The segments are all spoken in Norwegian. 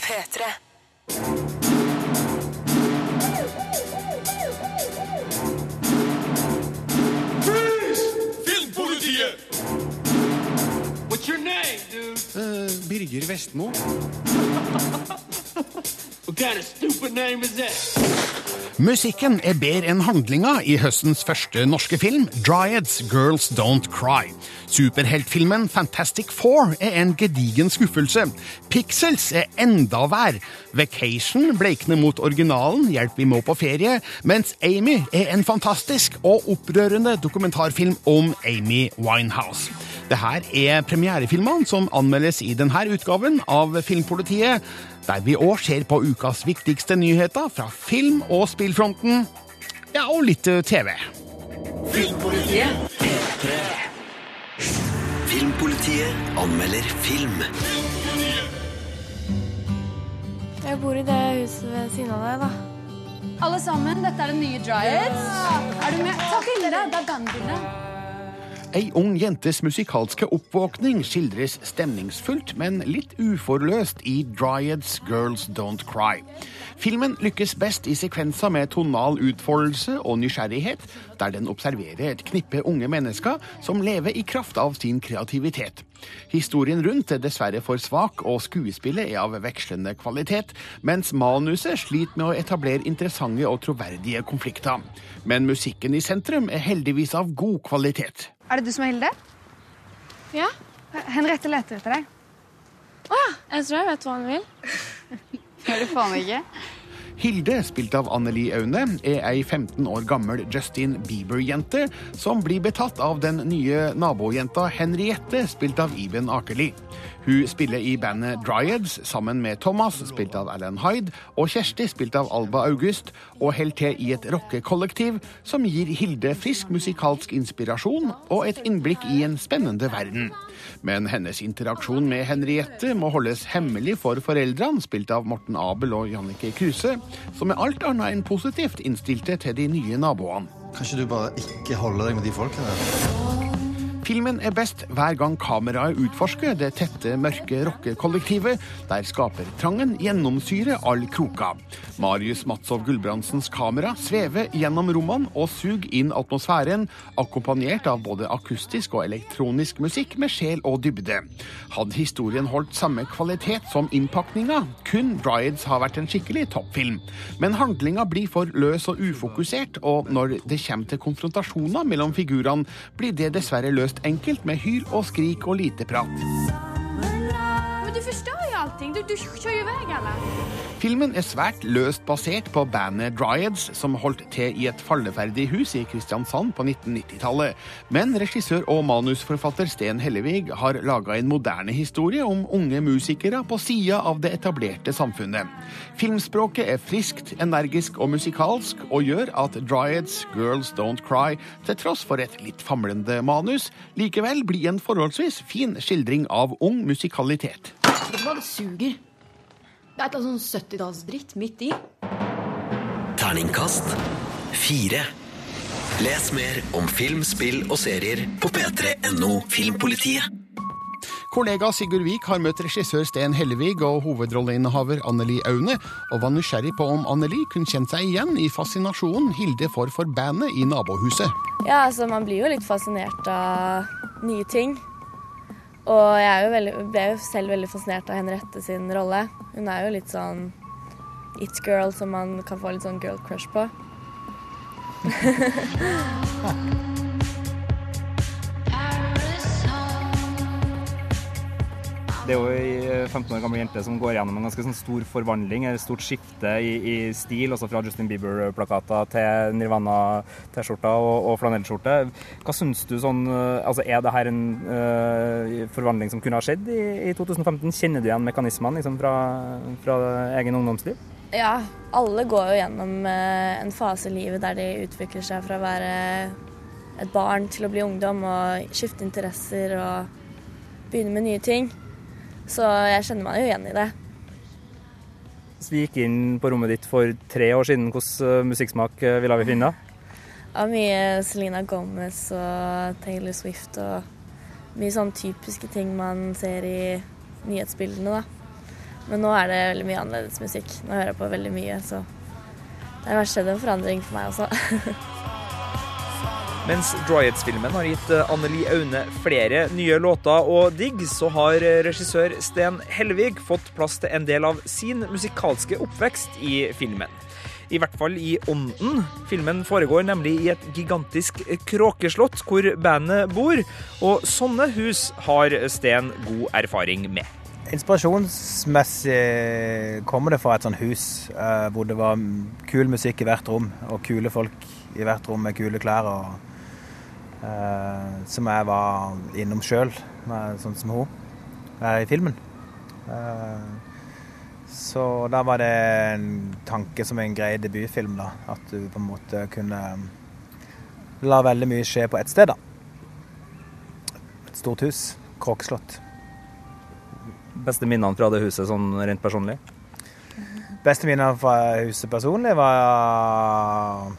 P3. Filmpolitiet! What's your name, dude? Eh, Birger Vestmo. What kind of stupid name is that? Musikken er bedre enn handlinga i høstens første norske film, Dryads Girls Don't Cry. Superheltfilmen Fantastic Four er en gedigen skuffelse. Pixels er enda vær. Vacation bleikner mot originalen, Hjelp vi må på ferie, mens Amy er en fantastisk og opprørende dokumentarfilm om Amy Winehouse. Det her er premierefilmene som anmeldes i denne utgaven av Filmpolitiet, der vi òg ser på ukas viktigste nyheter fra film- og spillfronten. Ja, og litt eh, TV. Filmpolitiet. Filmpolitiet anmelder film. Jeg bor i det huset ved siden av deg, da. Alle sammen, dette er den nye Dryads. Er du med? Ta bilde. Det er bandbilde. Ei ung jentes musikalske oppvåkning skildres stemningsfullt, men litt uforløst i Dryads Girls Don't Cry. Filmen lykkes best i sekvenser med tonal utfoldelse og nysgjerrighet, der den observerer et knippe unge mennesker som lever i kraft av sin kreativitet. Historien rundt er dessverre for svak, og skuespillet er av vekslende kvalitet, mens manuset sliter med å etablere interessante og troverdige konflikter. Men musikken i sentrum er heldigvis av god kvalitet. Er det du som er Hilde? Ja? Henriette leter etter deg. Å ja. Jeg tror jeg vet hva hun vil. Gjør du faen ikke? Hilde, spilt av Anneli Aune, er ei 15 år gammel Justin Bieber-jente som blir betatt av den nye nabojenta Henriette, spilt av Iben Akerli. Hun spiller i bandet Dryads sammen med Thomas, spilt av Alan Hyde, og Kjersti, spilt av Alba August, og holder til i et rockekollektiv som gir Hilde frisk musikalsk inspirasjon og et innblikk i en spennende verden. Men hennes interaksjon med Henriette må holdes hemmelig for foreldrene, spilt av Morten Abel og Jannicke Kruse, som er alt annet enn positivt innstilte til de nye naboene. Kanskje du bare ikke holder deg med de folkene? Filmen er best hver gang kameraet utforsker det tette, mørke rockekollektivet, der skapertrangen gjennomsyrer all kroka. Marius Matsov Gulbrandsens kamera svever gjennom rommene og suger inn atmosfæren, akkompagnert av både akustisk og elektronisk musikk med sjel og dybde. Hadde historien holdt samme kvalitet som innpakninga, kun Dryads har vært en skikkelig toppfilm. Men handlinga blir for løs og ufokusert, og når det kommer til konfrontasjoner mellom figurene, blir det dessverre løst enkelt med hyl og skrik og lite prat. Men du forstår allting. Du, du kjører jo vei, eller? Filmen er svært løst basert på bandet Dryads, som holdt til i et falleferdig hus i Kristiansand på 1990-tallet. Men regissør og manusforfatter Sten Hellevig har laga en moderne historie om unge musikere på sida av det etablerte samfunnet. Filmspråket er friskt, energisk og musikalsk, og gjør at Dryads Girls Don't Cry, til tross for et litt famlende manus, likevel blir en forholdsvis fin skildring av ung musikalitet. Det var suger. Det er et eller annet sånn 70-tallsdritt midt i. Terningkast fire. Les mer om film, spill og serier på p3.no Filmpolitiet. Kollega Sigurd Vik har møtt regissør Sten Hellevig og hovedrolleinnehaver Anneli Aune, og var nysgjerrig på om Anneli kunne kjent seg igjen i fascinasjonen Hilde får for bandet i nabohuset. Ja, altså man blir jo litt fascinert av nye ting. Og jeg jo veldig, ble jo selv veldig fascinert av Henriette sin rolle. Hun er jo litt sånn it-girl som man kan få litt sånn girl crush på. Det er jo ei 15 år gammel jente som går gjennom en ganske sånn stor forvandling, et stort skifte i, i stil, også fra Justin Bieber-plakater til Nirvana-T-skjorta og, og flanellskjorte. Hva syns du sånn altså Er det her en uh, forvandling som kunne ha skjedd i, i 2015? Kjenner du igjen mekanismene liksom, fra, fra egen ungdomstid? Ja, alle går jo gjennom uh, en fase i livet der de utvikler seg fra å være et barn til å bli ungdom og skifte interesser og begynne med nye ting. Så jeg kjenner meg jo igjen i det. Så vi gikk inn på rommet ditt for tre år siden, hvilken øh, musikksmak øh, ville vi finne? Ja, mye Selena Gomez og Taylor Swift og mye sånn typiske ting man ser i nyhetsbildene, da. Men nå er det veldig mye annerledes musikk. Nå hører jeg på veldig mye, så det har skjedd en forandring for meg også. Mens Dryads-filmen har gitt eh, Anneli Aune flere nye låter og digg, så har eh, regissør Sten Hellevig fått plass til en del av sin musikalske oppvekst i filmen. I hvert fall i ånden. Filmen foregår nemlig i et gigantisk kråkeslott hvor bandet bor, og sånne hus har Sten god erfaring med. Inspirasjonsmessig kommer det fra et sånt hus eh, hvor det var kul musikk i hvert rom, og kule folk i hvert rom med kule klær. og Som jeg var innom sjøl, sånn som hun i filmen. Eh, så da var det en tanke som en grei debutfilm, da. At du på en måte kunne la veldig mye skje på ett sted, da. Et stort hus. Kråkeslott. Beste minnene fra det huset sånn rent personlig? Beste minnene fra huset personlig var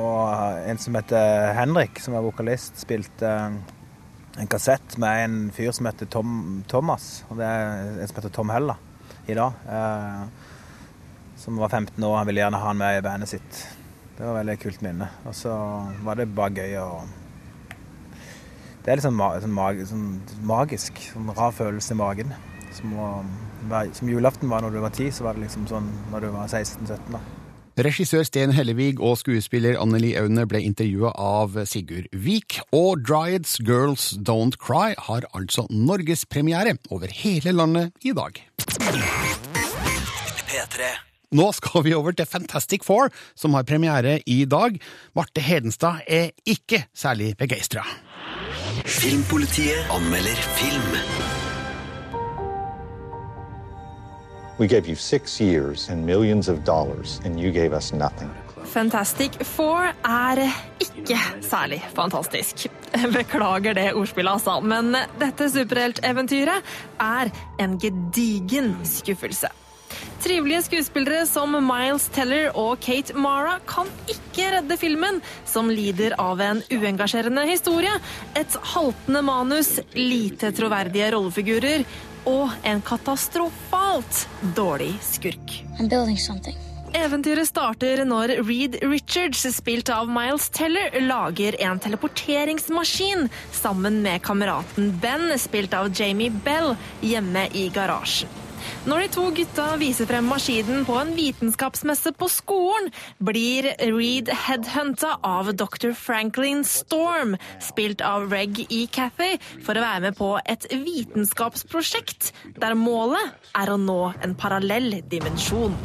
og en som heter Henrik, som er vokalist, spilte en kassett med en fyr som heter Tom, Thomas. Og det er en som heter Tom Hella i dag. Eh, som var 15 år. Han ville gjerne ha han med i bandet sitt. Det var veldig kult minne. Og så var det bare gøy å Det er litt sånn, sånn, mag, sånn magisk. Sånn rar følelse i magen. Som, å, som julaften var når du var 10, så var det liksom sånn når du var 16-17. da. Regissør Sten Hellevig og skuespiller Anneli Aune ble intervjua av Sigurd Vik, og Dryads Girls Don't Cry har altså norgespremiere over hele landet i dag. P3. Nå skal vi over til Fantastic Four, som har premiere i dag. Marte Hedenstad er ikke særlig begeistra. Filmpolitiet anmelder film. We gave you six years and millions of dollars, and you gave us nothing. Fantastic Four er ikke særlig fantastisk. Beklager det ordspillet, altså, men dette superhelteventyret er en gedigen skuffelse. Trivelige skuespillere som Miles Teller og Kate Mara kan ikke redde filmen, som lider av en uengasjerende historie, et haltende manus, lite troverdige rollefigurer og en katastrofalt dårlig skurk. Eventyret starter når Reed Richards, spilt av Miles Teller, lager en teleporteringsmaskin sammen med kameraten Ben, spilt av Jamie Bell, hjemme i garasjen. Når de to gutta viser frem maskinen på en vitenskapsmesse på skolen, blir Reed headhunta av dr. Franklin Storm, spilt av Reg E. Cathy, for å være med på et vitenskapsprosjekt der målet er å nå en parallell dimensjon.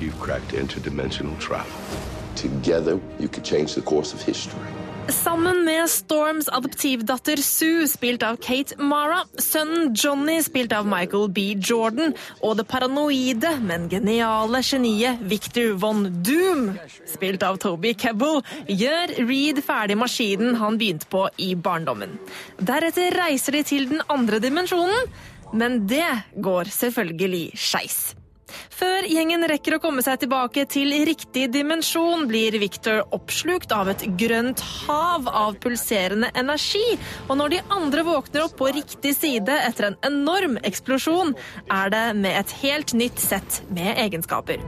Together, you could change the course of history. Sammen med Storms adoptivdatter Sue, spilt av Kate Mara, sønnen Johnny, spilt av Michael B. Jordan, og det paranoide, men geniale geniet Victor von Doom, spilt av Toby Kebbell, gjør Reed ferdig maskinen han begynte på i barndommen. Deretter reiser de til den andre dimensjonen, men det går selvfølgelig skeis. Før gjengen rekker å komme seg tilbake til riktig dimensjon, blir Victor oppslukt av et grønt hav av pulserende energi. Og når de andre våkner opp på riktig side etter en enorm eksplosjon, er det med et helt nytt sett med egenskaper.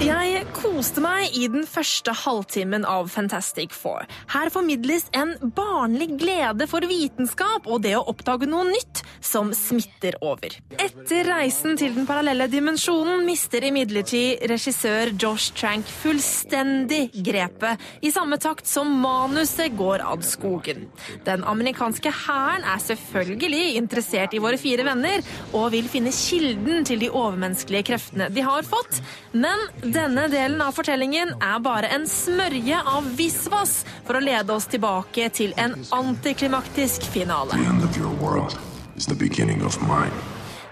Jeg koste meg i den første halvtimen av Fantastic Four. Her formidles en barnlig glede for vitenskap og det å oppdage noe nytt som smitter over. Etter reisen til den parallelle dimensjonen mister imidlertid regissør Josh Trank fullstendig grepet, i samme takt som manuset går ad skogen. Den amerikanske hæren er selvfølgelig interessert i våre fire venner, og vil finne kilden til de overmenneskelige kreftene de har fått, men denne delen av fortellingen er bare en smørje av visvas for å lede oss tilbake til en antiklimaktisk finale. The end of your world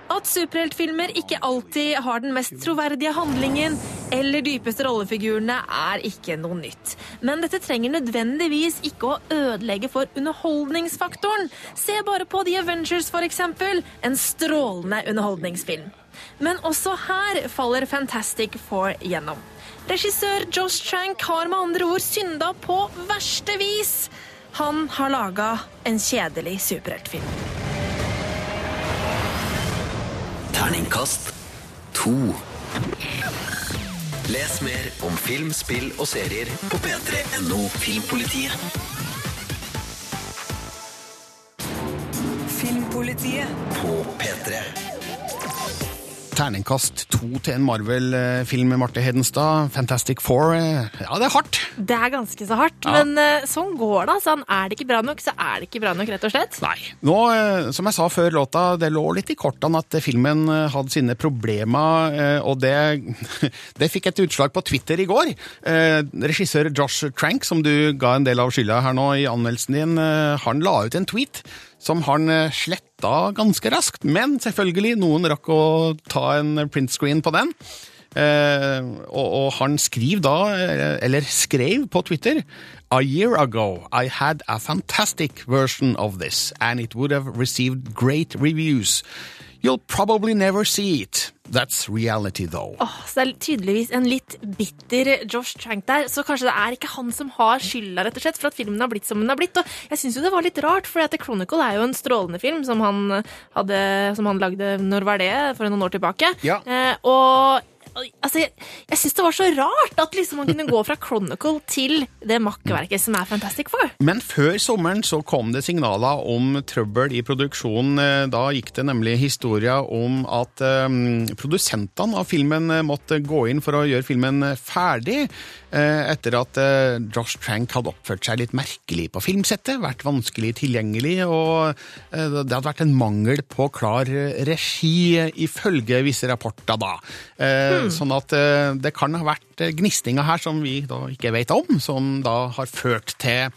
At superheltfilmer ikke alltid har den mest troverdige handlingen eller dypeste rollefigurene, er ikke noe nytt. Men dette trenger nødvendigvis ikke å ødelegge for underholdningsfaktoren. Se bare på The Avengers, f.eks. En strålende underholdningsfilm. Men også her faller Fantastic Four gjennom. Regissør Josh Trank har med andre ord synda på verste vis. Han har laga en kjedelig superheltfilm. Terningkast to. Les mer om film, spill og serier på p3.no Filmpolitiet. Filmpolitiet. På P3. Terningkast to til en Marvel-film, Marte Hedenstad. Fantastic Four. eh, Ja, det er hardt. Det er ganske så hardt, Ja. men eh, sånn går det. Altså, er det ikke bra nok, så er det ikke bra nok, rett og slett. Nei. Nå, eh, som jeg sa før låta, det lå litt i kortene at filmen hadde sine problemer, og det, det fikk et utslag på Twitter i går. Regissør Josh Trank, som du ga en del av skylda her nå i anmeldelsen din, han la ut en tweet som han eh, sletta ganske raskt, men selvfølgelig, noen rakk å ta en print screen på den. Eh, og, og han skriver da, eh, eller skrev på Twitter A year ago I had a fantastic version of this and it would have received great reviews. You'll probably never see it. That's reality though. Oh, så det er tydeligvis en litt bitter Josh Trank der, så kanskje det er ikke han som har skylda rett og slett for at filmen har blitt som den har blitt. Og jeg syns jo det var litt rart, for The Chronicle er jo en strålende film som han, hadde, som han lagde Når var det? For noen år tilbake. Ja. Eh, og altså, jeg, jeg syns det var så rart at liksom man kunne gå fra Chronicle til det makkverket som er Fantastic Four. Men før sommeren så kom det signaler om trøbbel i produksjonen. Eh, Da gikk det nemlig historia om at um, produsentene av filmen eh, måtte gå inn for å gjøre filmen ferdig, etter at eh, Josh Trank hadde oppført seg litt merkelig på filmsettet, vært vanskelig tilgjengelig, og eh, det hadde vært en mangel på klar eh, regi, eh, ifølge visse rapporter da. Eh, Sånn at eh, det kan ha vært eh, gnistinger her som vi da ikke vet om, som da har ført til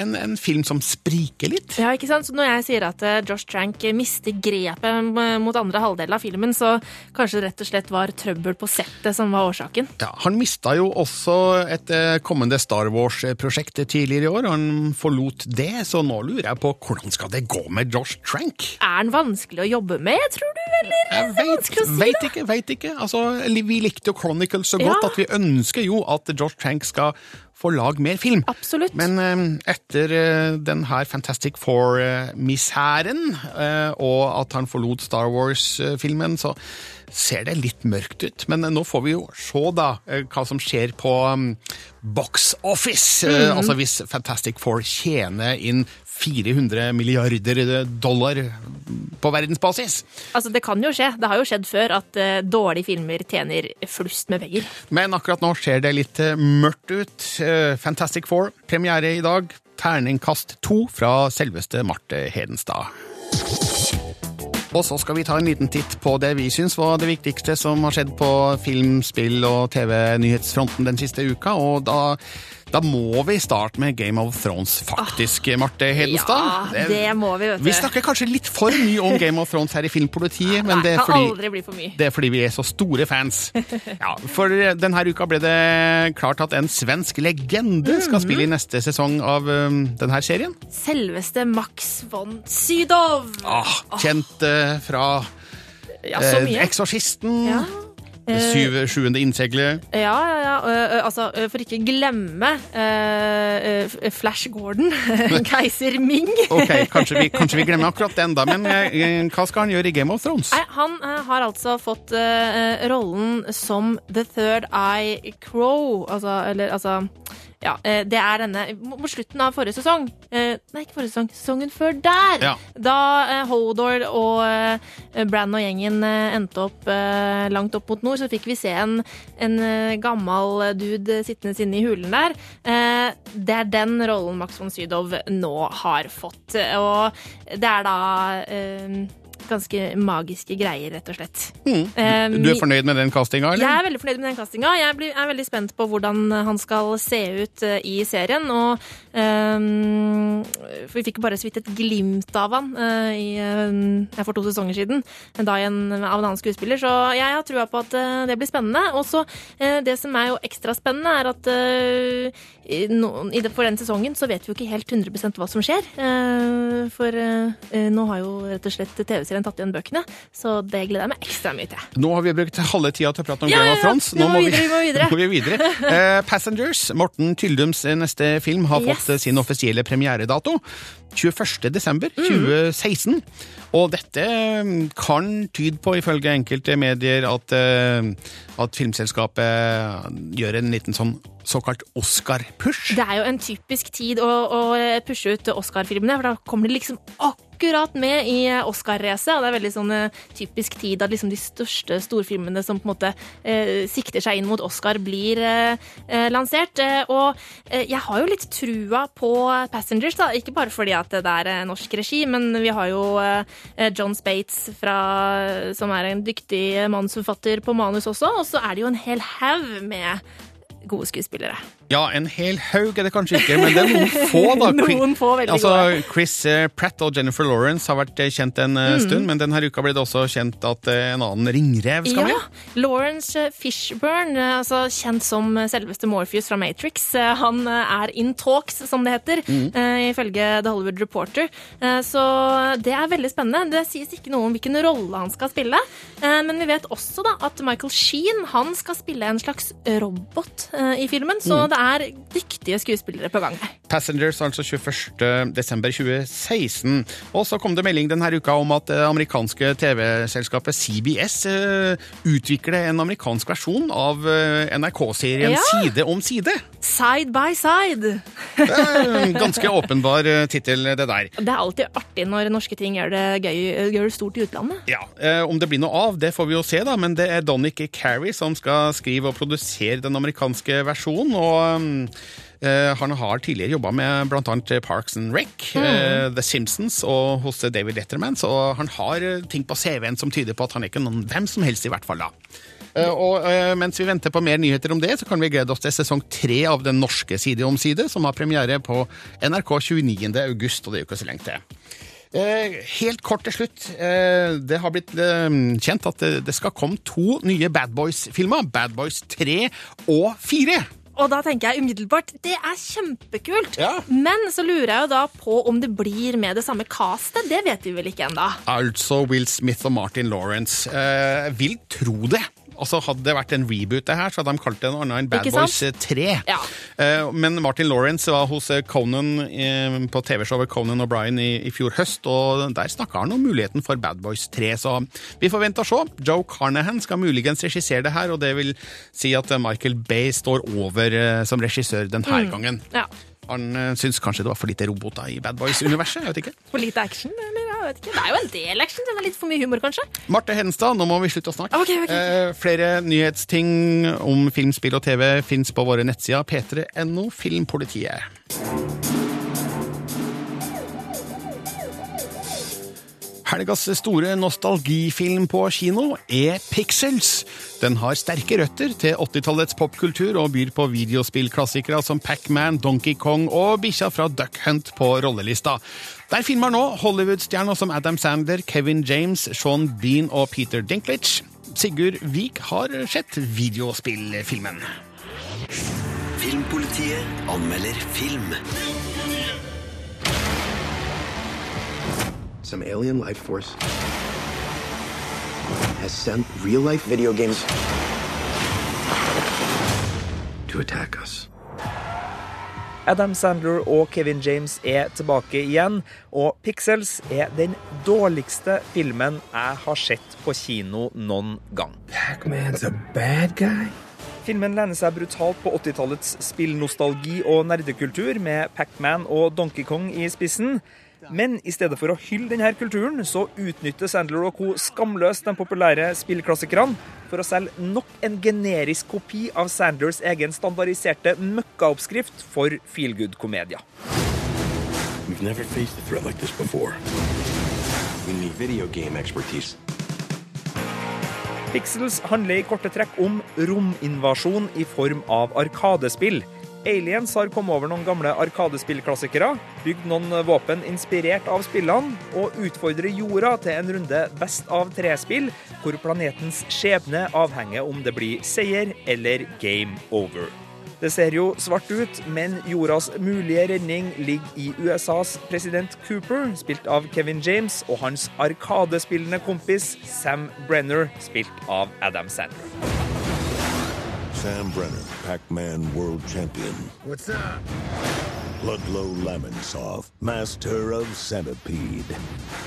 en, en film som spriker litt. Ja, ikke sant? Så når jeg sier at eh, Josh Trank mister grepet eh, mot andre halvdel av filmen, så kanskje det rett og slett var trøbbel på settet som var årsaken. Ja, Han mista jo også et eh, kommende Star Wars-prosjekt tidligere i år. og Han forlot det, så nå lurer jeg på hvordan skal det gå med Josh Trank? Er den vanskelig å jobbe med, tror du? Eller? Jeg vet, vet ikke, vet ikke. Altså, vi likte jo Chronicles så godt Ja. at vi ønsker jo at Josh Trank skal få lag mer film. Absolutt. Men eh, etter eh, den her Fantastic Four-misæren, eh, og at han forlot Star Wars-filmen, så ser det litt mørkt ut. Men nå får vi jo se da hva som skjer på um, box office. Eh, Mhm. altså hvis Fantastic Four tjener inn 400 milliarder dollar på verdensbasis. Altså, Det kan jo skje. Det har jo skjedd før at uh, dårlige filmer tjener flust med penger. Men akkurat nå ser det litt uh, mørkt ut. Uh, Fantastic Four, premiere i dag. Terningkast to fra selveste Marte Hedenstad. Og så skal vi ta en liten titt på det vi syns var det viktigste som har skjedd på film, spill og TV-nyhetsfronten den siste uka. Og da, da må vi starte med Game of Thrones, faktisk, Marte Hedenstad. Ja, det må vi, vet du. Vi snakker kanskje litt for mye om Game of Thrones her i Filmpolitiet, men det er fordi for det er fordi vi er så store fans. Ja, for denne uka ble det klart at en svensk legende skal spille i neste sesong av um, denne serien. Selveste Max von Sydow. Ah, kjent eh, fra Ja, eh. Eksorsisten, Ja. Det syv, sjuende innseglet. Ja, ja, ja. Ø, altså, for ikke glemme ø, Flash Gordon, keiser Ming. Ok, kanskje vi, kanskje vi glemmer akkurat den, da. Men uh, hva skal han gjøre i Game of Thrones? Nei, han har altså fått rollen som The Third Eye Crow. Altså, eller altså Ja, det er denne Mot slutten av forrige sesong Nei, ikke forrige sesong. Sesongen før der. Ja. Da Hodor og Brann Bran og gjengen endte opp langt opp mot nord, så fikk vi se en, en gammel dude sittende inne i hulen der. Eh, Det er den rollen Max von Sydow nå har fått. Og det er da eh, ganske magiske greier, rett og slett. Mm. Du er fornøyd med den castinga, jeg er veldig fornøyd med den castinga. Jeg er veldig spent på hvordan han skal se ut eh, i serien. Og um, Vi fikk bare så vidt et glimt av han uh, i, uh, for to sesonger siden. Da en, av en annen skuespiller. Så jeg har trua på at det blir spennende. Og så uh, det som er jo ekstra spennende, er at eh, for den sesongen så vet vi jo ikke helt 100% hva som skjer. Eh, for eh, nå har jo rett og slett TV-serien tatt igjen bøkene. Så det gleder jeg meg ekstra mye til. Nå har vi brukt halve tida til å prate om Ja, Game of. Thrones. Nå må videre, vi må videre. Må vi videre. Eh, Passengers, Morten Tyldums eh, neste film, har fått yes. sin offisielle premieredato. 21. desember Mm. 2016. Og dette mm, kan tyde på, ifølge enkelte medier, at, eh, at filmselskapet gjør en liten sånn såkalt Oscar-push. Det er jo en typisk tid å, å pushe ut Oscar-filmene, for da kommer de liksom akkurat med i Oscar-racet. Og det er veldig sånn eh, typisk tid at liksom de største storfilmene som på en måte eh, sikter seg inn mot Oscar, blir eh, eh, lansert. Eh, og eh, jeg har jo litt trua på Passengers, da. Ikke bare fordi at det er eh, norsk regi, men vi har jo eh, John Spates fra, som er en dyktig manusforfatter på manus også, og så er det jo en hel haug med gode skuespillere. Ja, en hel haug er det kanskje ikke, men det er noen få, da. Noen få veldig altså. Chris eh, Pratt og Jennifer Lawrence har vært eh, kjent en eh, Mm. stund, men denne uka ble det også kjent at en annen ringrev skal Ja, med. Lawrence Fishburne, altså kjent som selveste Morpheus fra Matrix, han er in talks, som det heter, Mm. ifølge The Hollywood Reporter. Så det er veldig spennende. Det sies ikke noe om hvilken rolle han skal spille, men vi vet også da at Michael Sheen han skal spille en slags robot i filmen, så Mm. det er dyktige skuespillere på gang. Passengers, altså 21. desember 2016. Og så kom det melding denne uka om at det amerikanske TV-selskapet CBS eh, utvikler en amerikansk versjon av eh, NRK-serien Ja. Side om side. Side by side. Ganske åpenbar uh, tittel, det der. Det er alltid artig når norske ting gjør det, gøy, gjør det stort i utlandet. Ja, eh, Om det blir noe av, det får vi jo se, da, men det er Donnick Carey som skal skrive og produsere den amerikanske versjonen. og... eh, han har tidligere jobba med bl.a. Parks and Rec, Mm. eh, The Simpsons og hos David Letterman, så han har eh, ting på CV-en som tyder på at han er ikke noen hvem som helst, i hvert fall. da. Eh, Og eh, Mens vi venter på mer nyheter om det, så kan vi glede oss til sesong tre av Den norske Side om side, som har premiere på NRK 29. august, og det er jo ikke så lenge til. Eh, helt kort til slutt. Det har blitt kjent at det, skal komme to nye Bad Boys-filmer. Bad Boys 3 og 4. Og da tenker jeg umiddelbart det er kjempekult. Men så lurer jeg jo da på om det blir med det samme castet. Det vet vi vel ikke ennå. Altså Will Smith og Martin Lawrence. Eh, vil tro det. Altså Hadde det vært en reboot, det her, så hadde de kalt det noe annet enn Bad Boys 3. Ja. Eh, men Martin Lawrence var hos eh, Conan eh, på TV-showet Conan O'Brien i, i fjor høst, og der snakka han om muligheten for Bad Boys 3, så vi får vente og se. Joe Carnahan skal muligens regissere det her, og det vil si at eh, Michael Bay står over eh, som regissør denne Mm. gangen. Ja. Han syns kanskje det var for lite roboter i Bad Boys-universet. jeg vet ikke. For lite action, eller jeg vet ikke. Det er jo en del action. Den er litt for mye humor, kanskje. Marte Hedenstad, nå må vi slutte å snakke. Okay, okay. Eh, flere nyhetsting om film, spill og TV fins på våre nettsider p3.no Filmpolitiet. Helgas store nostalgifilm på kino er Pixels. Den har sterke røtter til 80-tallets popkultur og byr på videospillklassikere som Pac-Man, Donkey Kong og bikkja fra Duck Hunt på rollelista. Der filmer nå Hollywood-stjerner som Adam Sandler, Kevin James, Sean Bean og Peter Dinklage. Sigurd Vik har sett videospillfilmen. Filmpolitiet anmelder film. Some alien life force has sent real life video games to attack us. Adam Sandler og Kevin James er tilbake igjen, og Pixels er den dårligste filmen jeg har sett på kino noen gang. Pac-Man's a bad guy? Filmen lener seg brutalt på 80-tallets spillnostalgi og nerdekultur, med Pac-Man og Donkey Kong i spissen. Men i stedet for å hylle denne kulturen, så utnytter Sandler og co. skamløst de populære spillklassikerne for å selge nok en generisk kopi av Sandlers egen standardiserte møkkaoppskrift for feelgood-komedier. We've never faced a threat like this before. We need video game expertise. Pixels handler i korte trekk om rominvasjon i form av arkadespill. Aliens har kommet over noen gamle arkadespillklassikere, bygd noen våpen inspirert av spillene, og utfordrer jorda til en runde best av tre-spill, hvor planetens skjebne avhenger om det blir seier eller game over. Det ser jo svart ut, men jordas mulige redning ligger i USAs president Cooper, spilt av Kevin James, og hans arkadespillende kompis Sam Brenner, spilt av Adam Sandler. Sam Brenner, Pac-Man World Champion. What's up? Ludlow Lamonsoff, Master of Centipede.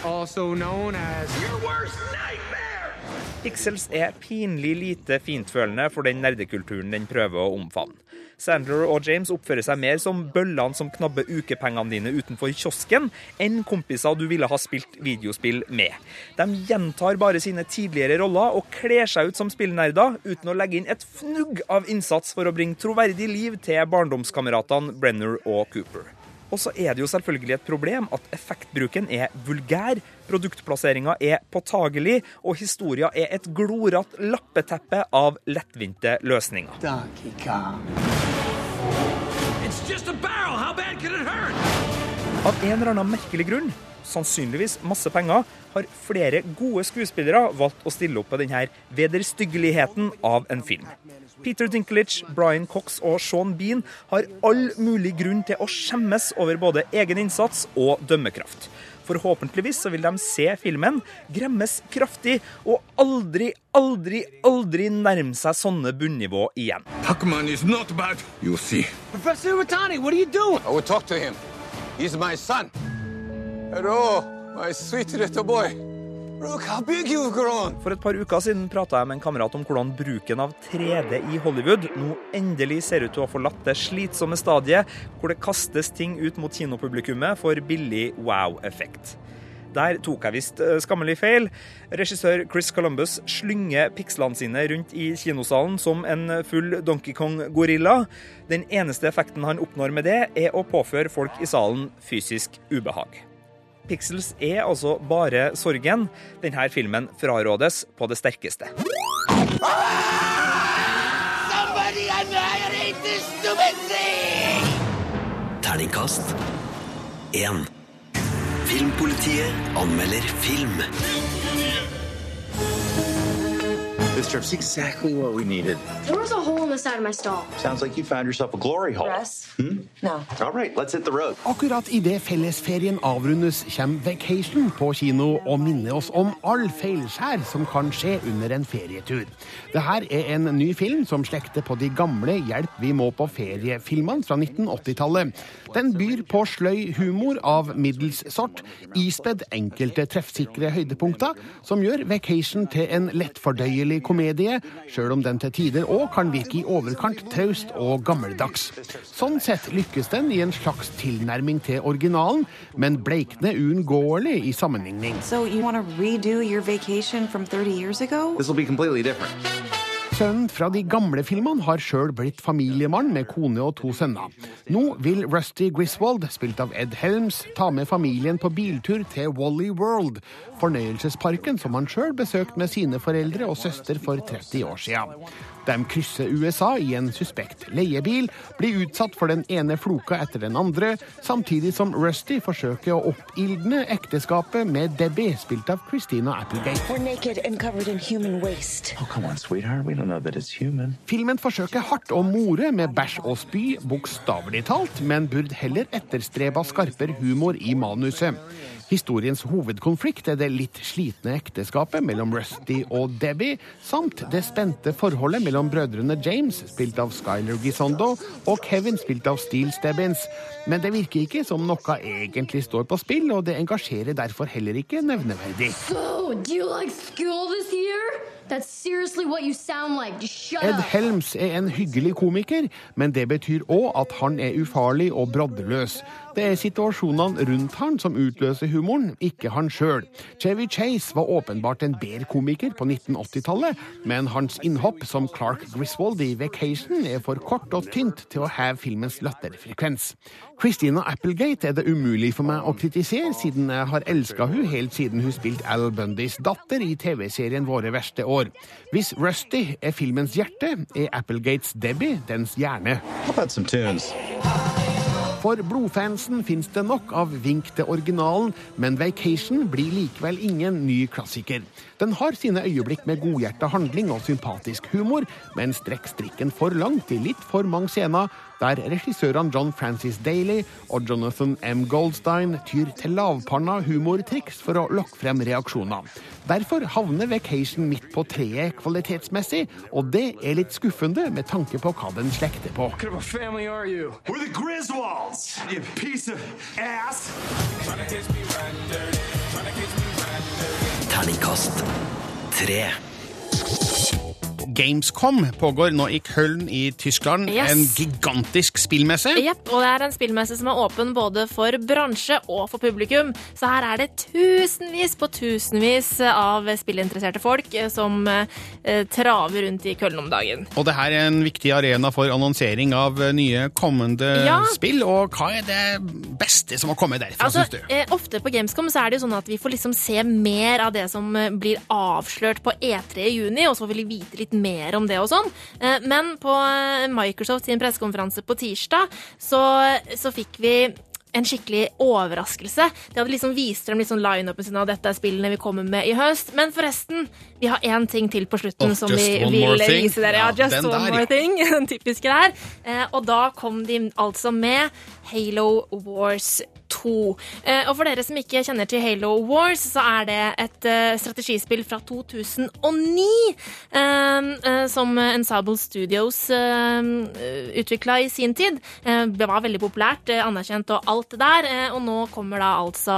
Also known as your worst nightmare! Pixels er pinlig lite fintfølende for den nerdekulturen den prøver å omfavne. Sandler og James oppfører seg mer som bøllene som knabber ukepengene dine utenfor kiosken, enn kompiser du ville ha spilt videospill med. De gjentar bare sine tidligere roller og kler seg ut som spillnerder, uten å legge inn et fnugg av innsats for å bringe troverdig liv til barndomskameratene Brenner og Cooper. Og så er det jo selvfølgelig et problem at effektbruken er vulgær, produktplasseringa er påtagelig, og historia er et glorete lappeteppe av lettvinte løsninger. Donkey Kong. It's just a barrel. How bad can it hurt? Av en eller annen merkelig grunn, sannsynligvis masse penger, har flere gode skuespillere valgt å stille opp på denne vederstyggeligheten av en film. Peter Dinklage, Brian Cox og Sean Bean har all mulig grunn til å skjemmes over både egen innsats og dømmekraft. Forhåpentligvis så vil de se filmen, gremmes kraftig og aldri, aldri, aldri nærme seg sånne bunnivå igjen. Pac-Man is not bad. You'll see. Professor Iwatani, what are you doing? I will talk to him. He's my son. Hello, my sweet little boy. Look how big you've grown. For et par uker siden prata jeg med en kamerat om hvordan bruken av 3D i Hollywood nå endelig ser ut til å ha forlatt det slitsomme stadiet hvor det kastes ting ut mot kinopublikummet for billig wow-effekt. Der tok jeg visst eh, skammelig feil. Regissør Chris Columbus slynger pikslene sine rundt i kinosalen som en full Donkey Kong-gorilla. Den eneste effekten han oppnår med det, er å påføre folk i salen fysisk ubehag. Pixels er altså bare sorgen. Denne filmen frarådes på det sterkeste. Somebody annihilate this stupid thing! Terningkast 1. Filmpolitiet anmelder film. This trip's exactly what we needed. There was a hole in the side of my stall. Sounds like you found yourself a glory hole. Russ? Hmm? No. All right, let's hit the road. Akkurat idet fellesferien avrundes, kommer Vacation på kino og minner oss om all feilskjær som kan skje under en ferietur. Det her er en ny film som slekter på de gamle Hjelp, vi må på ferie-filmene fra 1980-tallet. Den byr på sløy humor av middels sort, ispedd enkelte treffsikre høydepunkter, som gjør Vacation til en lettfordøyelig komedie, sjøl om den til tider òg kan virke i overkant traust og gammeldags. Sånn sett lykkes den i en slags tilnærming til originalen, men bleikner uunngåelig i sammenligning. So you want to redo your vacation from 30 years ago? This will be completely different. Sønnen fra de gamle filmene har sjøl blitt familiemann med kone og to sønner. Nå vil Rusty Griswold, spilt av Ed Helms, ta med familien på biltur til Wally World, fornøyelsesparken som han sjøl besøkte med sine foreldre og søster for 30 år siden. De krysser USA i en suspekt leiebil, blir utsatt for den ene floka etter den andre, samtidig som Rusty forsøker å oppildne ekteskapet med Debbie, spilt av Christina Applegate. We're naked and covered in human waste. Oh, on, sweetheart. We don't know that it's human. Filmen forsøker hardt å more med bæsj og spy, bokstavelig talt, men burde heller etterstreba skarpere humor i manuset. Historiens hovedkonflikt er det litt slitne ekteskapet mellom Rusty og Debbie, samt det spente forholdet mellom brødrene James, spilt av Skyler Gisondo, og Kevin, spilt av Steel Stebbins. Men det virker ikke som noe egentlig står på spill, og det engasjerer derfor heller ikke nevneverdig. So, like like. Ed. Helms er en hyggelig komiker, men det betyr òg at han er ufarlig og broddeløs. Det er situasjonene rundt han som utløser humoren, ikke han sjøl. Chevy Chase var åpenbart en bedre komiker på 1980-tallet, men hans innhopp som Clark Griswold i Vacation er for kort og tynt til å heve filmens latterfrekvens. Christina Applegate er det umulig for meg å kritisere, siden jeg har elska hun helt siden hun spilte Al Bundys datter i TV-serien Våre verste år. Hvis Rusty er filmens hjerte, er Applegates Debbie dens hjerne. How about some tunes? For blodfansen fins det nok av Vink til originalen, men Vacation blir likevel ingen ny klassiker. Den har sine øyeblikk med godhjerta handling og sympatisk humor, men strekker strikken for langt i litt for mange scener, der regissørene John Francis Daly og Jonathan M. Goldstein tyr til lavpanna humortriks for å lokke frem reaksjoner. Derfor havner Vacation midt på treet kvalitetsmessig, og det er litt skuffende med tanke på hva den slekter på. What kind of a family are you? We're the Griswolds, you piece of ass. Terningkast tre. Gamescom pågår nå i Köln i Tyskland. Yes. En gigantisk spillmesse. Yep, og det er en spillmesse som er åpen både for bransje og for publikum. Så her er det tusenvis på tusenvis av spillinteresserte folk eh, som eh, traver rundt i Köln om dagen. Og det her er en viktig arena for annonsering av eh, nye kommende Ja. spill. Og hva er det beste som har kommet derfra, Altså, syns du? eh, ofte på Gamescom så er det jo sånn at vi får liksom se mer av det som blir avslørt på E3 i juni, og så får vi vite litt mer om det og sånn. Eh, Men på eh, Microsoft sin pressekonferanse på tirsdag så, så fikk vi en skikkelig overraskelse. De hadde liksom vist frem liksom line-upen sin av dette er spillene vi kommer med i høst. Men forresten, vi har én ting til på slutten Oh, som vi vil vise dere. Ja, Ja, just one der, more ja. thing. Den typiske der. Eh, og da kom de altså med Halo Wars 2. Eh, og for dere som ikke kjenner til Halo Wars, så er det et eh, strategispill fra 2009 eh, som Ensemble Studios utvikla i sin tid. Det var veldig populært, anerkjent og alt det der, og nå kommer da altså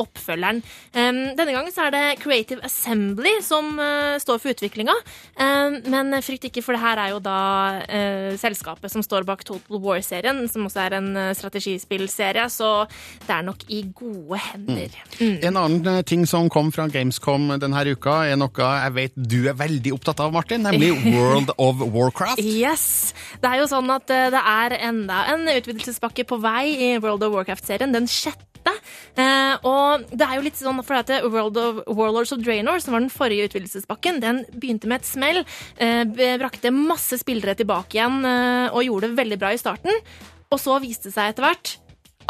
oppfølgeren. Denne gangen så er det Creative Assembly som står for utviklinga, men frykt ikke, for det her er jo da selskapet som står bak Total War-serien, som også er en strategispillserie, så det er nok i gode hender. En annen eh, ting som kom fra Gamescom denne uka, er noe jeg vet du er veldig opptatt av, Martin, nemlig World of Warcraft. Yes! Det er jo sånn at eh, det er enda en utvidelsespakke på vei i World of Warcraft-serien. Den sjette. Eh, og det er jo litt sånn for at World of Warlords of Draenor, som var den forrige utvidelsespakken, den begynte med et smell. Eh, brakte masse spillere tilbake igjen eh, og gjorde det veldig bra i starten. Og så viste det seg etter hvert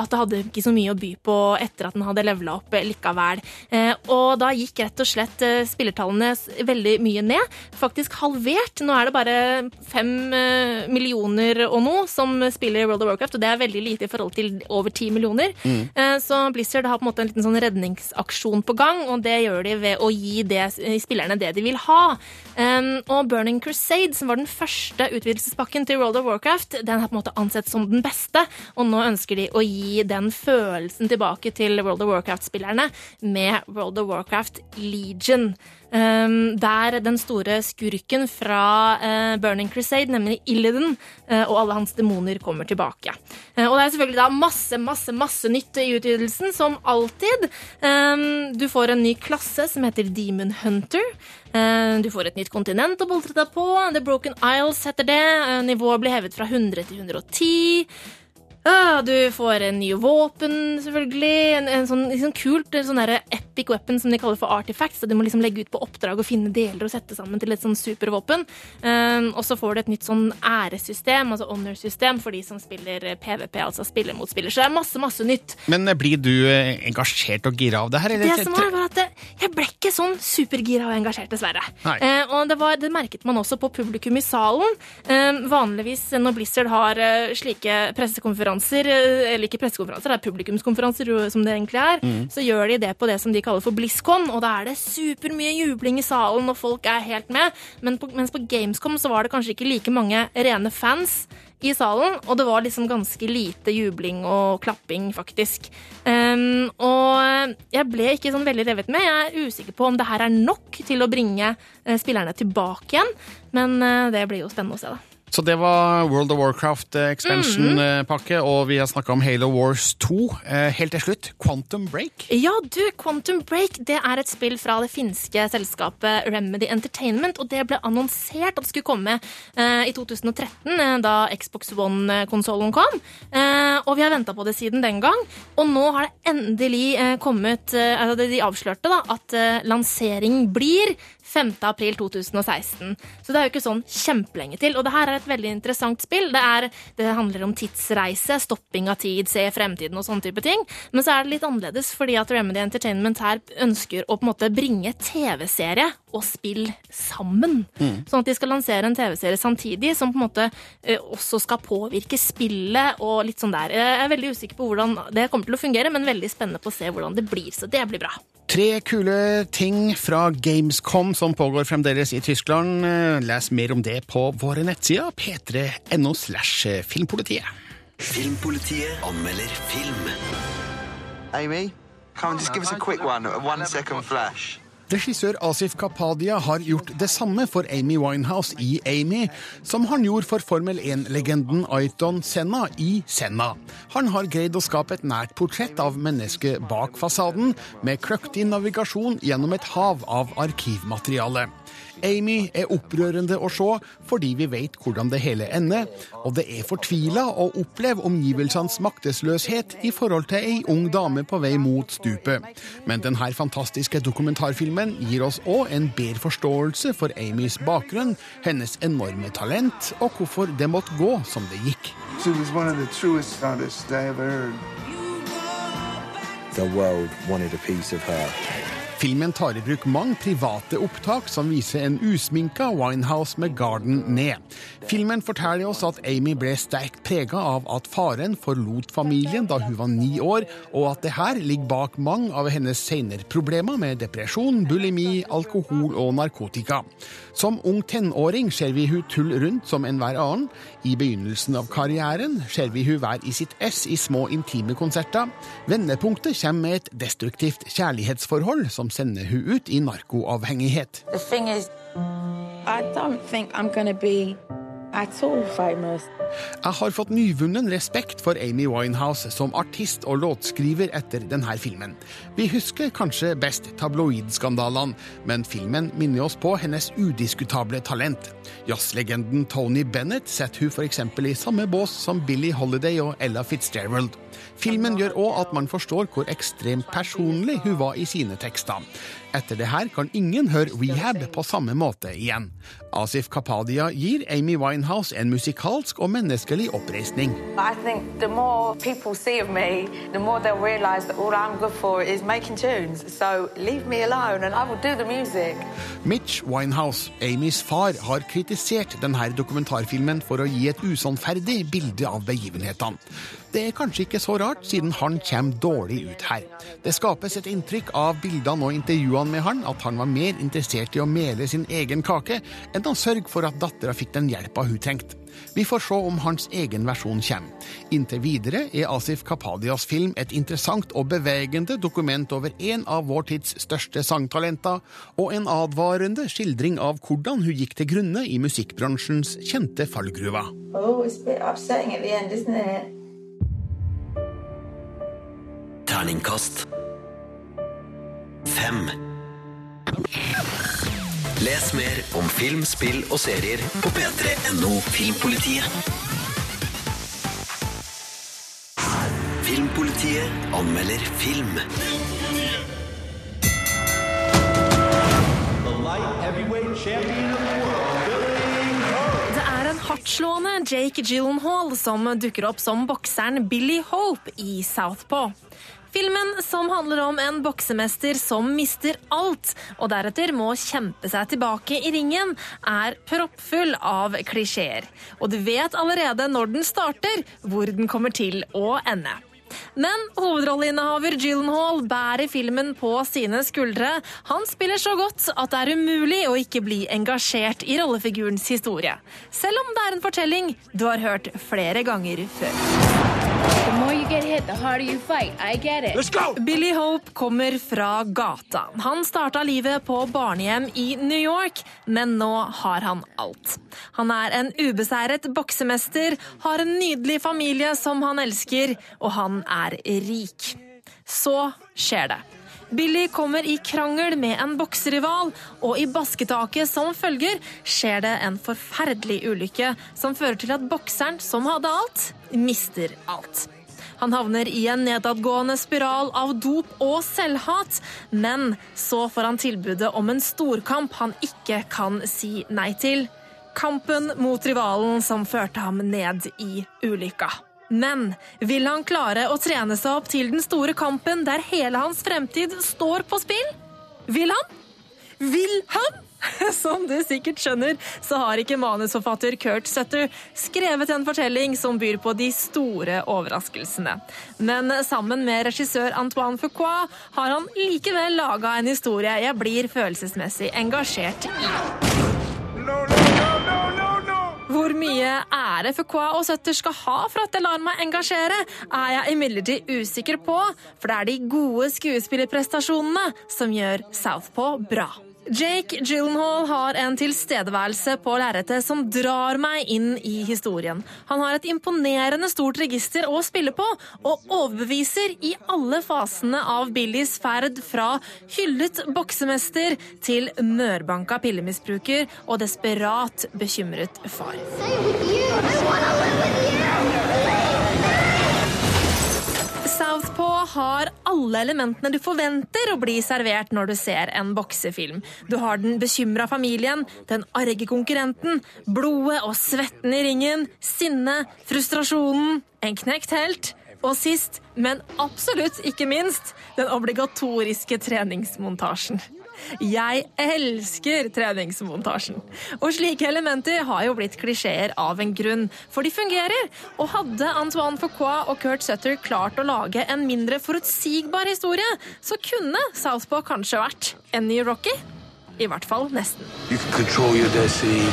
at det hadde ikke så mye å by på etter at den hadde levela opp eh, likevel. Eh, og da gikk rett og slett eh, spillertallene veldig mye ned. Faktisk halvert. Nå er det bare fem millioner og noe som spiller World of Warcraft, og det er veldig lite i forhold til over ti millioner. Mm. Så Blizzard har på en måte en liten sånn redningsaksjon på gang, og det gjør de ved å gi det, spillerne det de vil ha. Og Burning Crusade, som var den første utvidelsespakken til World of Warcraft, den er på en måte ansett som den beste, og nå ønsker de å gi den følelsen tilbake til World of Warcraft-spillerne med World of Warcraft Legion. Um, der den store skurken fra eh, Burning Crusade, nemlig Illidan, eh, og alle hans demoner kommer tilbake. Eh, og det er selvfølgelig da masse, masse, masse nytt i utvidelsen, som alltid. Um, du får en ny klasse som heter Demon Hunter. Eh, Du får et nytt kontinent å boltre deg på. The Broken Isles heter det. Nivået blir hevet fra 100 til 110. Ah, du får en ny våpen, selvfølgelig. En, en sånn liksom kult en sånn epic weapon som de kaller for artifacts. Så de må liksom legge ut på oppdrag og finne deler og sette sammen til et sånn supervåpen. Um, og så får du et nytt sånn æresystem, altså honor-system, for de som spiller PVP, altså spiller mot spiller. Så det er masse, masse nytt. Men eh, blir du eh, engasjert og gira av det her? eller? Det som var, var at jeg ble ikke sånn supergira og engasjert, dessverre. Eh, og det, var, det merket man også på publikum i salen. Uh, vanligvis når Blizzard har uh, slike pressekonferanser, eh, eller ikke pressekonferanser, det er publikumskonferanser som det egentlig er, Mm. så gjør de det på det som de kaller for BlizzCon, og da er det supermye jubling i salen, og folk er helt med. Men på, mens på Gamescom så var det kanskje ikke like mange rene fans i salen, og det var liksom ganske lite jubling og klapping, faktisk. Um, og jeg ble ikke sånn veldig revet med. Jeg er usikker på om det her er nok til å bringe eh, spillerne tilbake igjen, men eh, det blir jo spennende å se, da. Så det var World of Warcraft eh, expansion-pakke, og vi har snakka om Halo Wars 2. Eh, Helt til slutt, Quantum Break. Ja, du, Quantum Break det er et spill fra det finske selskapet Remedy Entertainment, og det ble annonsert at det skulle komme eh, i 2013, eh, da Xbox One-konsollen kom. Eh, og vi har venta på det siden den gang, og nå har det endelig eh, kommet eh, altså De avslørte da at eh, lansering blir 5. april 2016. Så det er jo ikke sånn kjempelenge til. Og det her er et veldig interessant spill. Det, er, det handler om tidsreise, stopping av tid, se fremtiden og sånne type ting. Men så er det litt annerledes fordi at Remedy Entertainment her ønsker å på en måte bringe TV-serie og spill sammen. Mm. Sånn at de skal lansere en TV-serie samtidig som på en måte eh, også skal påvirke spillet og litt sånn der. Jeg er veldig usikker på hvordan det kommer til å fungere, men veldig spennende på å se hvordan det blir. Så det blir bra. Tre kule ting fra Gamescom som pågår fremdeles i Tyskland. Les mer om det på våre nettsider p3.no slash filmpolitiet. Filmpolitiet anmelder film. Amy, come on, just give us a quick one, a one second flash. Regissør Asif Kapadia har gjort det samme for Amy Winehouse i Amy, som han gjorde for Formel 1-legenden Aiton Senna i Senna. Han har greid å skape et nært portrett av mennesket bak fasaden, med kløktig navigasjon gjennom et hav av arkivmateriale. Amy er opprørende å se fordi vi vet hvordan det hele ender, og det er fortvila å oppleve omgivelsenes maktesløshet i forhold til ei ung dame på vei mot stupet. Men denne fantastiske dokumentarfilmen gir oss òg en bedre forståelse for Amys bakgrunn, hennes enorme talent, og hvorfor det måtte gå som det gikk. She was one of the truest artists I ever heard. The world wanted a piece of her. Filmen tar i bruk mange private opptak som viser en usminka Winehouse med garden ned. Filmen forteller oss at Amy ble sterkt prega av at faren forlot familien da hun var ni år, og at det her ligger bak mange av hennes senere problemer med depresjon, bulimi, alkohol og narkotika. Som ung tenåring ser vi hun tull rundt som enhver annen. I begynnelsen av karrieren ser vi hun være i sitt ess i små intime konserter. Vendepunktet kommer med et destruktivt kjærlighetsforhold som sender hun ut i narkoavhengighet. The thing is, I don't think I'm Jeg har fått nyvunnen respekt for Amy Winehouse som artist og låtskriver etter denne filmen. Vi husker kanskje best tabloidskandalene, men filmen minner oss på hennes udiskutable talent. Jazzlegenden Tony Bennett setter hun f.eks. i samme bås som Billie Holiday og Ella Fitzgerald. Filmen gjør òg at man forstår hvor ekstremt personlig hun var i sine tekster. Etter det her kan ingen høre Rehab på samme måte igjen. Asif Kapadia gir Amy Winehouse en musikalsk og menneskelig oppreisning. I think the more people see of me, the more they'll realise that all I'm good for is making tunes. So leave me alone and I will do the music. Mitch Winehouse, Amys far, har kritisert denne dokumentarfilmen for å gi et usannferdig bilde av begivenhetene. Det er kanskje ikke så rart, siden han kommer dårlig ut her. Det skapes et inntrykk av bildene og intervjuene med han at han var mer interessert i å mele sin egen kake enn å sørge for at dattera fikk den hjelpa hun trengte. Vi får se om hans egen versjon kommer. Inntil videre er Asif Kapadias film et interessant og bevegende dokument over en av vår tids største sangtalenter, og en advarende skildring av hvordan hun gikk til grunne i musikkbransjens kjente fallgruver. Oh, Terningkast fem. Les mer om film, spill og serier på p3.no Filmpolitiet. Filmpolitiet anmelder film. The light heavyweight champion of the world, Billy Det er en hardtslående Jake Gyllenhaal som dukker opp som bokseren Billy Hope i Southpaw. Filmen som handler om en boksemester som mister alt, og deretter må kjempe seg tilbake i ringen, er proppfull av klisjeer. Og du vet allerede når den starter, hvor den kommer til å ende. Men hovedrolleinnehaver Gyllenhaal bærer filmen på sine skuldre. Han spiller så godt at det er umulig å ikke bli engasjert i rollefigurens historie. Selv om det er en fortelling du har hørt flere ganger før. The more you get hit, the harder you fight. I get it. Billy Hope kommer fra gata. Han starta livet på barnehjem i New York, men nå har han alt. Han er en ubeseiret boksemester, har en nydelig familie som han elsker, og han er rik. Så skjer det. Billy kommer i krangel med en bokserival, og i basketaket som følger skjer det en forferdelig ulykke som fører til at bokseren, som hadde alt, mister alt. Han havner i en nedadgående spiral av dop og selvhat, men så får han tilbudet om en storkamp han ikke kan si nei til. Kampen mot rivalen som førte ham ned i ulykka. Men vil han klare å trene seg opp til den store kampen der hele hans fremtid står på spill? Vil han? Vil han? Som du sikkert skjønner, så har ikke manusforfatter Kurt Sutter skrevet en fortelling som byr på de store overraskelsene. Men sammen med regissør Antoine Foucault har han likevel laga en historie jeg blir følelsesmessig engasjert i. Hvor mye ære Fuqua og Søtter skal ha for at jeg lar meg engasjere, er jeg imidlertid usikker på, for det er de gode skuespillerprestasjonene som gjør Southpaw bra. Jake Gyllenhaal har en tilstedeværelse på lerretet som drar meg inn i historien. Han har et imponerende stort register å spille på, og overbeviser i alle fasene av Billys ferd fra hyllet boksemester til mørbanka pillemisbruker og desperat bekymret far. Southpaw alle elementene du forventer å bli servert når du ser en boksefilm. Du har den bekymra familien, den arge konkurrenten, blodet og svetten i ringen, sinnet, frustrasjonen, en knekt helt, og sist, men absolutt ikke minst, den obligatoriske treningsmontasjen. Jeg elsker treningsmontasjen. Og slike elementer har jo blitt klisjeer av en grunn, for de fungerer. Og hadde Antoine Foucault og Kurt Sutter klart å lage en mindre forutsigbar historie, så kunne Southpaw kanskje vært en ny Rocky. I hvert fall nesten. You control your destiny.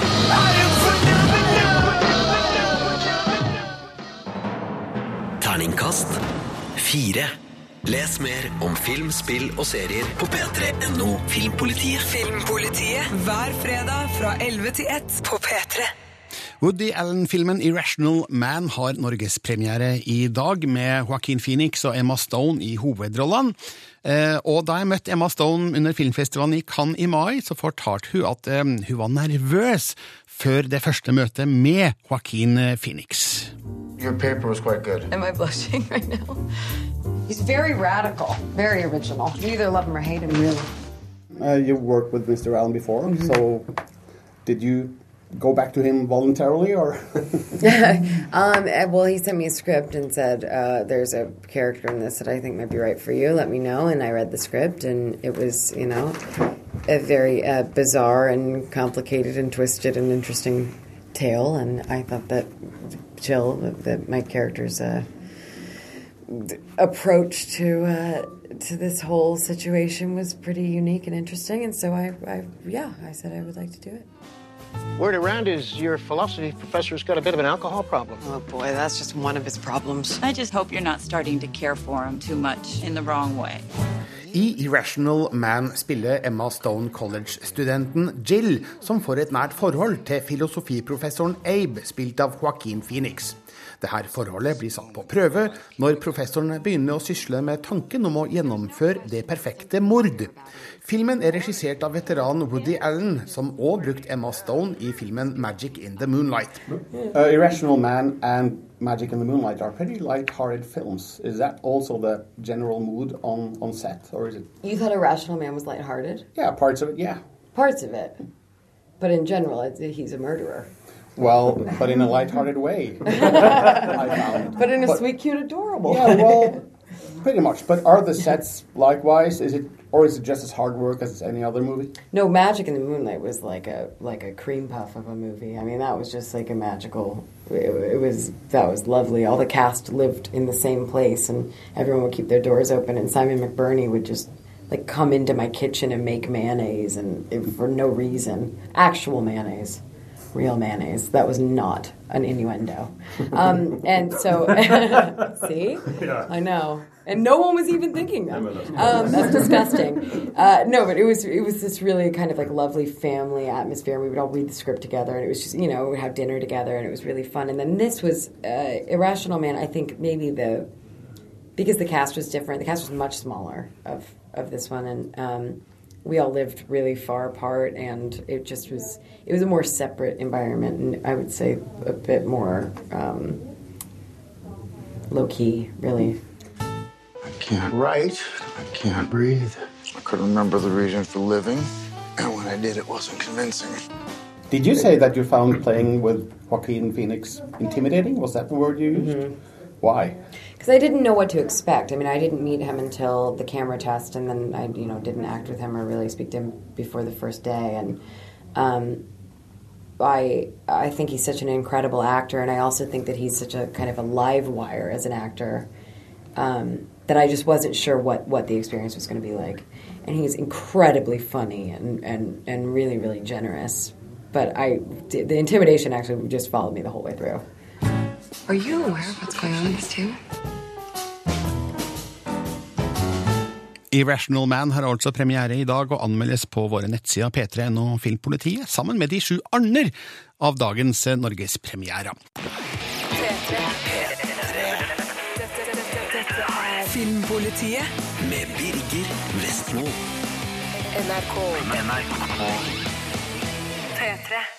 Terningkast fire. Les mer om film, spill og serier på p3.no Filmpolitiet. Filmpolitiet hver fredag fra 11 til 1 på P3. Woody Allen-filmen Irrational Man har norgespremiere i dag, med Joaquin Phoenix og Emma Stone i hovedrollene. Eh, og da jeg møtte Emma Stone under filmfestivalen i Cannes i mai, så fortalte hun at eh, hun var nervøs før det første møtet med Joaquin Phoenix. Your paper was quite good. Am I blushing right now? He's very radical, very original. You either love him or hate him, really. Uh, you've worked with Mr. Allen before, Mhm. so did you go back to him voluntarily, or um, eh, well, he sent me a script and said, uh, "There's a character in this that I think might be right for you. Let me know." And I read the script, and it was, you know, a very uh, bizarre and complicated and twisted and interesting tale. And I thought that Jill, that my character's uh, approach to uh, to this whole situation was pretty unique and interesting. And so I, I, yeah, I said I would like to do it. Word around is your philosophy professor's got a bit of an alcohol problem. Oh boy, that's just one of his problems. I just hope you're not starting to care for him too much in the wrong way. I Irrational Man spiller Emma Stone college-studenten Jill, som får et nært forhold til filosofiprofessoren Abe, spilt av Joaquin Phoenix. Dette forholdet blir satt på prøve når professoren begynner å sysle med tanken om å gjennomføre det perfekte mord. Filmen er regissert av veteran Woody Allen, som òg brukte Emma Stone i filmen 'Magic in the Moonlight'. uh, Irrational Man and Magic in the Moonlight are pretty light-hearted films. Is that also the general mood on, on set, or is it? You thought Irrational Man was lighthearted? Yeah, parts of it. Yeah. Parts of it. But in general, it's, he's a murderer. Well, but in a light-hearted way. I found. But in a sweet, cute, adorable. Yeah, well, pretty much. But are the sets likewise? Is it, or is it just as hard work as any other movie? No, Magic in the Moonlight was like a like a cream puff of a movie. I mean, that was just like a magical. It, it was that was lovely. All the cast lived in the same place, and everyone would keep their doors open. And Simon McBurney would just like come into my kitchen and make mayonnaise, and it, for no reason, actual mayonnaise, real mayonnaise. That was not an innuendo. Um, and so, see, Yeah. I know. And no one was even thinking that. Um, that's disgusting. Uh, no, but it was it was this really kind of like lovely family atmosphere. We would all read the script together, and it was just you know we'd have dinner together, and it was really fun. And then this was uh, Irrational Man. I think maybe the because the cast was different. The cast was much smaller of of this one, and um, we all lived really far apart, and it just was it was a more separate environment, and I would say a bit more um, low key, really. I can't write. I can't breathe. I couldn't remember the reason for living. And when I did, it wasn't convincing. Did you say that you found playing with Joaquin Phoenix intimidating? Was that the word you used? Mhm. Why? Because I didn't know what to expect. I mean, I didn't meet him until the camera test, and then I, you know, didn't act with him or really speak to him before the first day. And um, I, I think he's such an incredible actor, and I also think that he's such a kind of a live wire as an actor um, that I just wasn't sure what what the experience was going to be like. And he's incredibly funny and and and really really generous. But I, the intimidation actually just followed me the whole way through. Are you aware of what's going on in this too? Irrational Man har altså premiere i dag og anmeldes på våre nettsider p3.no Filmpolitiet, sammen med de sju Arner av dagens norgespremiere. Filmpolitiet Med Birger Vestmo. NRK. P3.